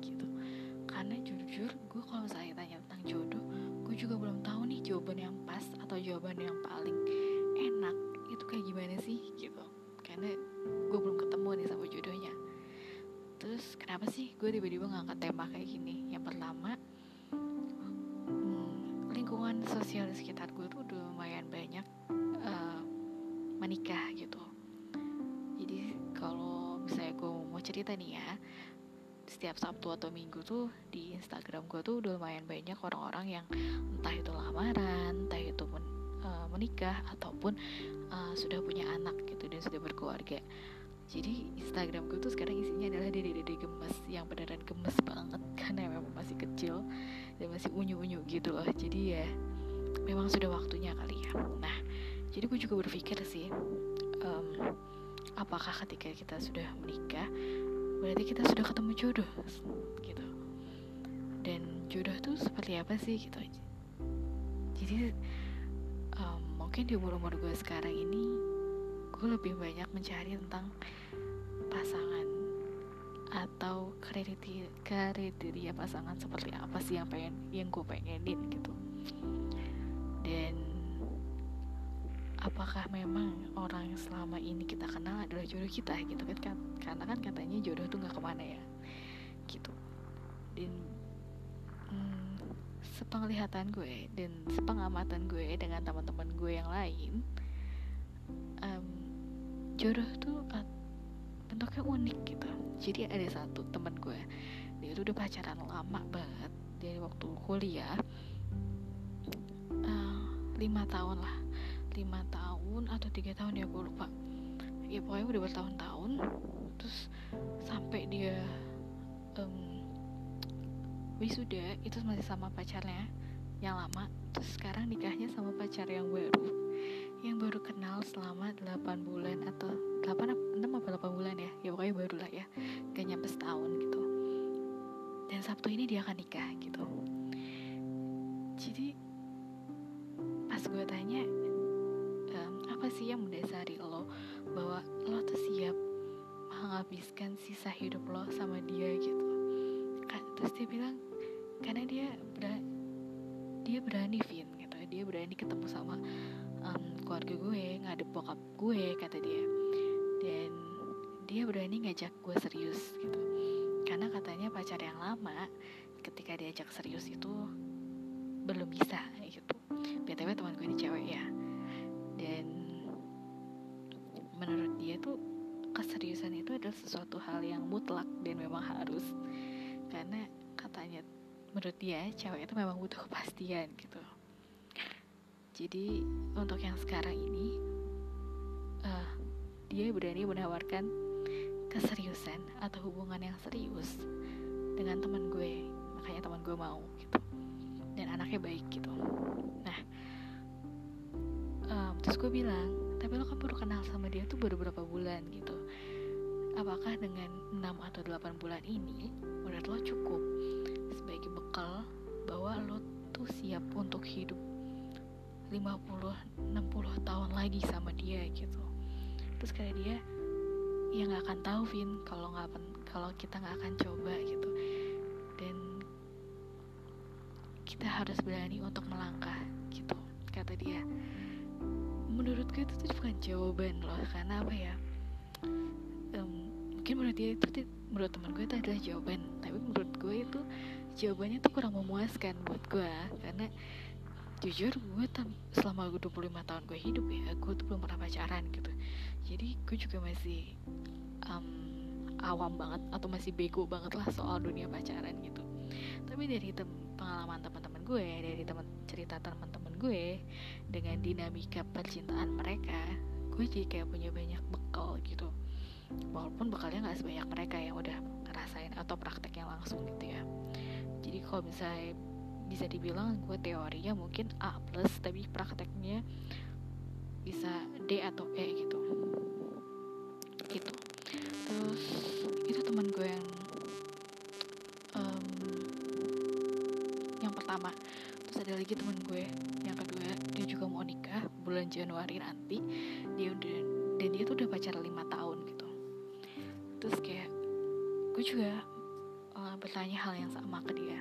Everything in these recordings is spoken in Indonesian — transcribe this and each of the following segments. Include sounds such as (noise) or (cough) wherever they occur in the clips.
gitu. Karena jujur gue kalau misalnya tanya tentang jodoh gue juga belum tahu nih jawaban yang pas atau jawaban yang paling enak. Itu kayak gimana sih gitu. Karena gue belum ketemu nih sama jodohnya. Terus kenapa sih gue tiba-tiba ngangkat tema kayak gini? Yang pertama hmm, lingkungan sosial di sekitar gue tuh udah lumayan banyak uh, menikah gitu. Jadi kalau misalnya gue mau cerita nih ya setiap Sabtu atau Minggu tuh di Instagram gue tuh udah lumayan banyak orang-orang yang entah itu lamaran, entah itu men, uh, menikah ataupun uh, sudah punya anak gitu dan sudah berkeluarga. Jadi Instagram gue tuh sekarang isinya adalah dede-dede gemes yang beneran gemes banget (laughs) karena memang masih kecil dan masih unyu-unyu gitu loh. Jadi ya memang sudah waktunya kali ya. Nah jadi gue juga berpikir sih um, apakah ketika kita sudah menikah berarti kita sudah ketemu jodoh gitu. Dan jodoh tuh seperti apa sih gitu jadi um, mungkin di umur-umur gue sekarang ini gue lebih banyak mencari tentang pasangan atau kriteria kriteria pasangan seperti apa sih yang pengen yang gue pengenin gitu apakah memang orang yang selama ini kita kenal adalah jodoh kita gitu kan karena kan katanya jodoh tuh nggak ke mana ya gitu. Dan hmm, sepenglihatan gue dan sepengamatan gue dengan teman-teman gue yang lain um, jodoh tuh bentuknya unik gitu. Jadi ada satu temen gue dia tuh udah pacaran lama banget dari waktu kuliah uh, lima tahun lah lima tahun atau tiga tahun ya gue lupa. Ya pokoknya udah bertahun-tahun. Terus sampai dia um, wisuda itu masih sama pacarnya yang lama. Terus sekarang nikahnya sama pacar yang baru. Yang baru kenal selama 8 bulan atau 8 6 apa 8 bulan ya? Ya pokoknya baru lah ya. Gak nyampe setahun gitu. Dan Sabtu ini dia akan nikah gitu. Jadi pas gue tanya apa sih yang mendasari lo bahwa lo tuh siap menghabiskan sisa hidup lo sama dia gitu? Terus dia bilang karena dia berani dia berani Vin gitu. Dia berani ketemu sama um, keluarga gue ngadep bokap gue kata dia. Dan dia berani ngajak gue serius gitu. Karena katanya pacar yang lama ketika diajak serius itu belum bisa gitu. Btw teman gue ini cewek ya. Dan dia tuh keseriusan itu adalah sesuatu hal yang mutlak dan memang harus. Karena katanya menurut dia cewek itu memang butuh kepastian gitu. Jadi untuk yang sekarang ini uh, dia berani menawarkan keseriusan atau hubungan yang serius dengan teman gue. Makanya teman gue mau gitu. Dan anaknya baik gitu. Nah um, terus gue bilang tapi lo kan baru kenal sama dia tuh baru berapa bulan gitu? Apakah dengan 6 atau 8 bulan ini menurut lo cukup sebagai bekal bahwa lo tuh siap untuk hidup 50 60 tahun lagi sama dia gitu? Terus kayak dia ya nggak akan tahu Vin kalau nggak kalau kita nggak akan coba gitu. Dan kita harus berani untuk melangkah gitu kata dia menurut gue itu tuh bukan jawaban loh karena apa ya? Um, mungkin menurut dia itu menurut teman gue itu adalah jawaban tapi menurut gue itu jawabannya tuh kurang memuaskan buat gue karena jujur gue tam selama gue 25 tahun gue hidup ya gue tuh belum pernah pacaran gitu. Jadi gue juga masih um, awam banget atau masih bego banget lah soal dunia pacaran gitu. Tapi dari tem pengalaman teman-teman gue dari teman cerita teman-teman gue dengan dinamika percintaan mereka gue jadi kayak punya banyak bekal gitu. Walaupun bekalnya nggak sebanyak mereka yang udah ngerasain atau praktek yang langsung gitu ya. Jadi kalau misalnya bisa dibilang gue teorinya mungkin A plus tapi prakteknya bisa D atau E gitu. Gitu. Terus bulan Januari nanti dia udah dan dia tuh udah pacaran lima tahun gitu. Terus kayak gue juga uh, bertanya hal yang sama ke dia.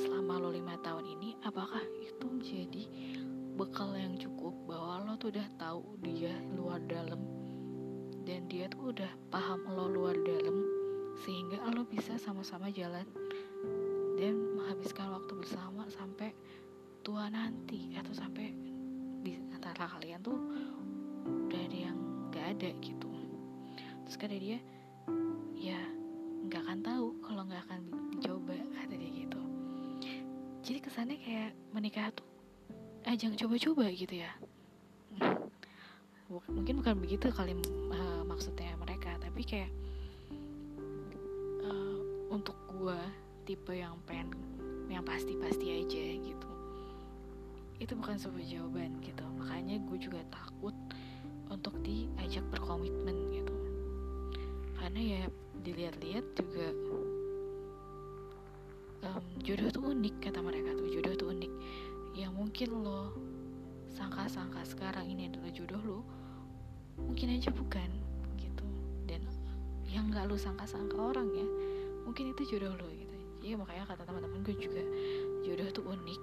Selama lo lima tahun ini apakah itu menjadi bekal yang cukup bahwa lo tuh udah tahu dia luar dalam? Dan dia tuh udah paham lo luar dalam sehingga lo bisa sama-sama jalan dan menghabiskan waktu bersama sampai tua nanti atau sampai antara kalian tuh udah ada yang gak ada gitu. Terus kata dia ya nggak akan tahu kalau nggak akan dicoba kata dia gitu. Jadi kesannya kayak menikah tuh ajang coba-coba gitu ya. Mungkin bukan begitu kali uh, maksudnya mereka tapi kayak uh, untuk gue tipe yang pengen yang pasti-pasti aja gitu. Itu bukan sebuah jawaban gitu makanya gue juga takut untuk diajak berkomitmen gitu. Karena ya dilihat-lihat juga um, jodoh tuh unik kata mereka tuh jodoh tuh unik. Yang mungkin lo sangka-sangka sekarang ini adalah jodoh lo mungkin aja bukan gitu. Dan yang nggak lo sangka-sangka orang ya mungkin itu jodoh lo gitu. Jadi makanya kata teman-teman gue juga jodoh tuh unik.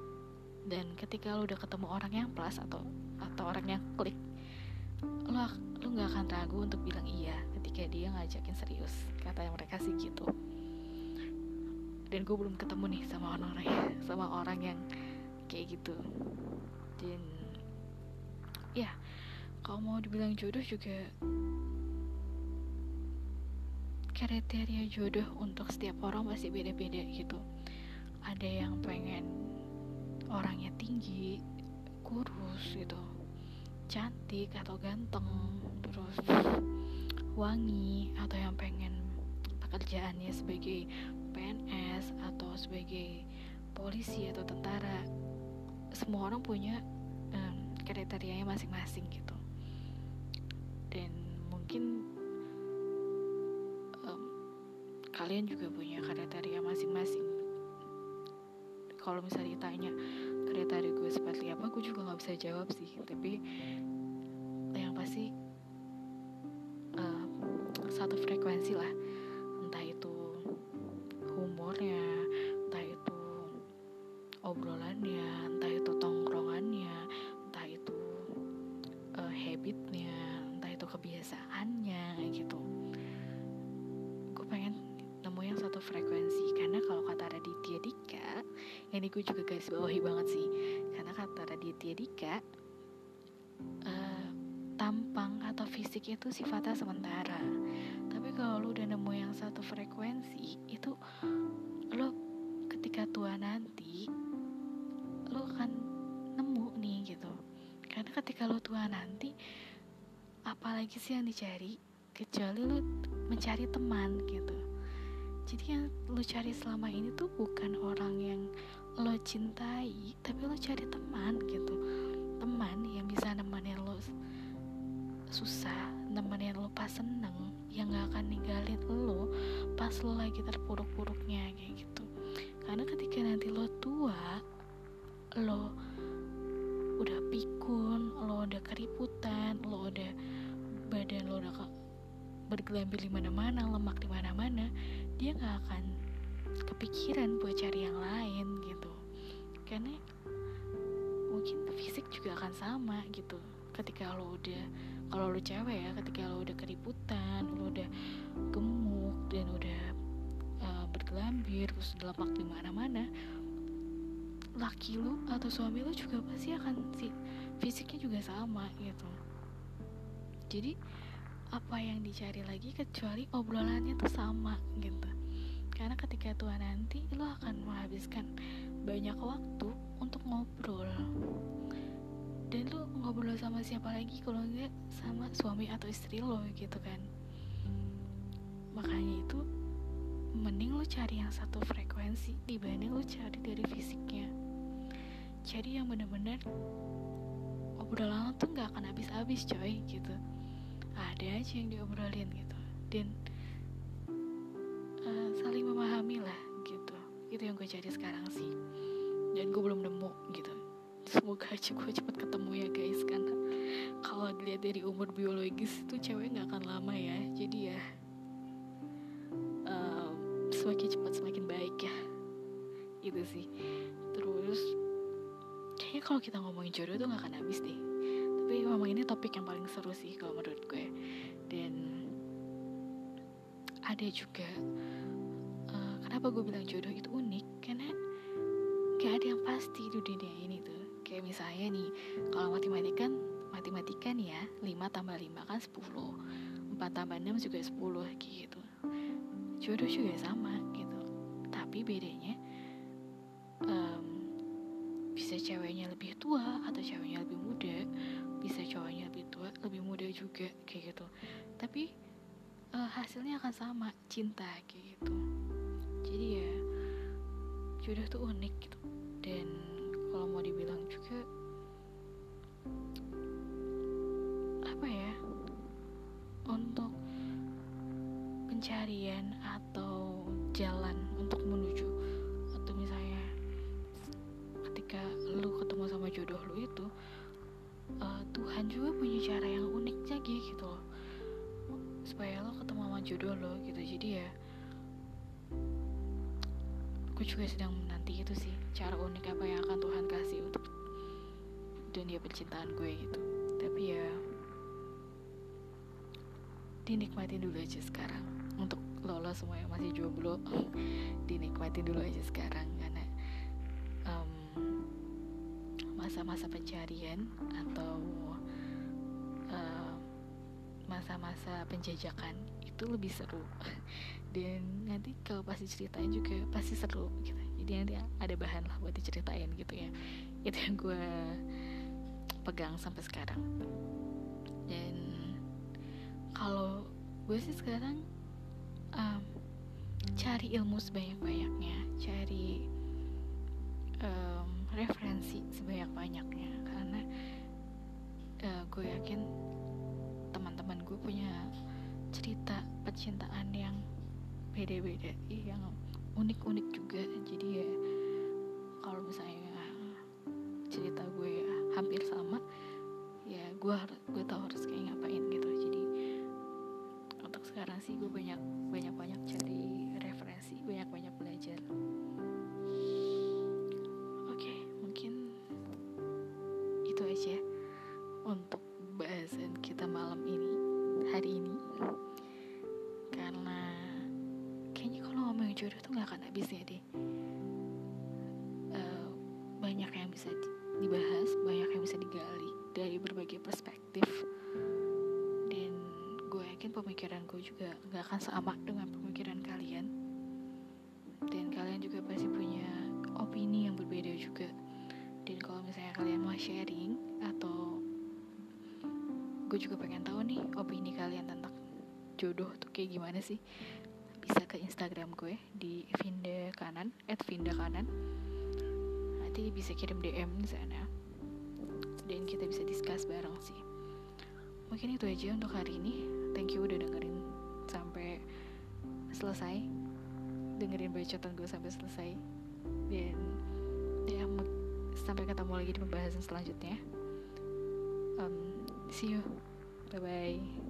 Dan ketika lo udah ketemu orang yang plus atau atau orang yang klik lo lo nggak akan ragu untuk bilang iya ketika dia ngajakin serius. Kata mereka sih gitu. Dan gue belum ketemu nih sama orang sama orang yang kayak gitu. Dan ya kalau mau dibilang jodoh juga kriteria jodoh untuk setiap orang pasti beda-beda gitu. Ada yang pengen orangnya tinggi kurus gitu cantik atau ganteng terus wangi atau yang pengen pekerjaannya sebagai PNS atau sebagai polisi atau tentara semua orang punya um, kriterianya masing-masing gitu. Dan mungkin um, kalian juga punya kriteria masing-masing. Kalau misalnya ditanya kriteria gue seperti apa gue juga nggak bisa jawab sih. Tapi yang pasti uh, satu frekuensi lah ini gue juga garis bawahi banget sih. Karena kata Raditya Dika uh, tampang atau fisik itu sifatnya sementara. Tapi kalau lu udah nemu yang satu frekuensi itu lo ketika tua nanti lo akan nemu nih gitu. Karena ketika lo tua nanti apalagi sih yang dicari kecuali lo mencari teman gitu. Jadi yang lo cari selama ini tuh bukan orang yang lo cintai tapi lo cari teman gitu. Teman yang bisa nemenin lo susah nemenin lo pas seneng yang gak akan ninggalin lo pas lo lagi terpuruk-puruknya kayak gitu. Karena ketika nanti lo tua lo udah pikun lo udah keriputan lo udah badan lo udah bergelambir di mana-mana lemak di mana-mana dia nggak akan kepikiran buat cari yang lain gitu karena mungkin fisik juga akan sama gitu. Ketika lo udah kalau lo cewek ya ketika lo udah keriputan lo udah gemuk dan udah uh, bergelambir terus lemak di mana-mana laki lu atau suami lu juga pasti akan si fisiknya juga sama gitu. Jadi apa yang dicari lagi kecuali obrolannya tuh sama gitu. Karena ketika tua nanti lo akan menghabiskan banyak waktu untuk ngobrol. Dan lo ngobrol sama siapa lagi kalau enggak sama suami atau istri lo gitu kan? Makanya itu mending lo cari yang satu frekuensi dibanding lo cari dari fisiknya. Jadi yang bener-bener obrolan tuh nggak akan habis-habis coy gitu. Ada aja yang diobrolin gitu. Dan yang gue cari sekarang sih. Dan gue belum nemu gitu. Semoga aja gue cepet ketemu ya guys. Karena kalau dilihat dari umur biologis itu cewek nggak akan lama ya. Jadi ya um, semakin cepat semakin baik ya. Itu sih. Terus kayaknya kalau kita ngomongin jodoh tuh nggak akan habis deh. Tapi memang ini topik yang paling seru sih kalau menurut gue. Dan ada juga kenapa gue bilang jodoh itu unik? Karena gak ada yang pasti di dunia ini tuh. Kayak misalnya nih kalau matematika matematika nih ya 5 tambah 5 kan 10 4 tambah 6 juga 10 gitu. Jodoh juga sama gitu. Tapi bedanya um, bisa ceweknya lebih tua atau ceweknya lebih muda bisa cowoknya lebih tua lebih muda juga kayak gitu. Tapi uh, hasilnya akan sama cinta kayak gitu jadi ya jodoh tuh unik gitu. Dan kalau mau dibilang juga apa ya untuk pencarian atau jalan untuk menuju atau misalnya ketika lu ketemu sama jodoh lu itu uh, Tuhan juga punya cara yang unik lagi gitu loh. Supaya lo ketemu sama jodoh lo gitu. Jadi ya gue juga sedang menanti itu sih cara unik apa yang akan Tuhan kasih untuk dunia percintaan gue gitu. Tapi ya dinikmatin dulu aja sekarang. Untuk lo, lo semua yang masih jomblo (laughs) dinikmatin dulu aja sekarang. Karena masa-masa um, pencarian atau masa-masa penjajakan itu lebih seru. Dan nanti kalau pasti ceritain juga pasti seru gitu. Jadi nanti ada bahan lah buat diceritain gitu ya. Itu yang gue pegang sampai sekarang. Dan kalau gue sih sekarang um, cari ilmu sebanyak-banyaknya cari um, referensi sebanyak-banyaknya. Karena uh, gue yakin teman-teman gue punya cerita percintaan yang beda-beda. Yang unik-unik juga. Jadi ya kalau misalnya cerita gue ya hampir sama ya gue gue tahu harus kayak ngapain gitu. Jadi untuk sekarang sih gue banyak banyak banyak cari referensi banyak banyak belajar akan sama dengan pemikiran kalian. Dan kalian juga pasti punya opini yang berbeda juga. Dan kalau misalnya kalian mau sharing atau gue juga pengen tahu nih opini kalian tentang jodoh tuh kayak gimana sih bisa ke Instagram gue di Vinda Kanan at Vinda Kanan. Nanti bisa kirim DM di sana. Dan kita bisa discuss bareng sih. Mungkin itu aja untuk hari ini. Thank you udah dengerin sampai selesai. Dengerin bacotan gue sampai selesai. Dan ya sampai ketemu lagi di pembahasan selanjutnya. Um, see you. Bye bye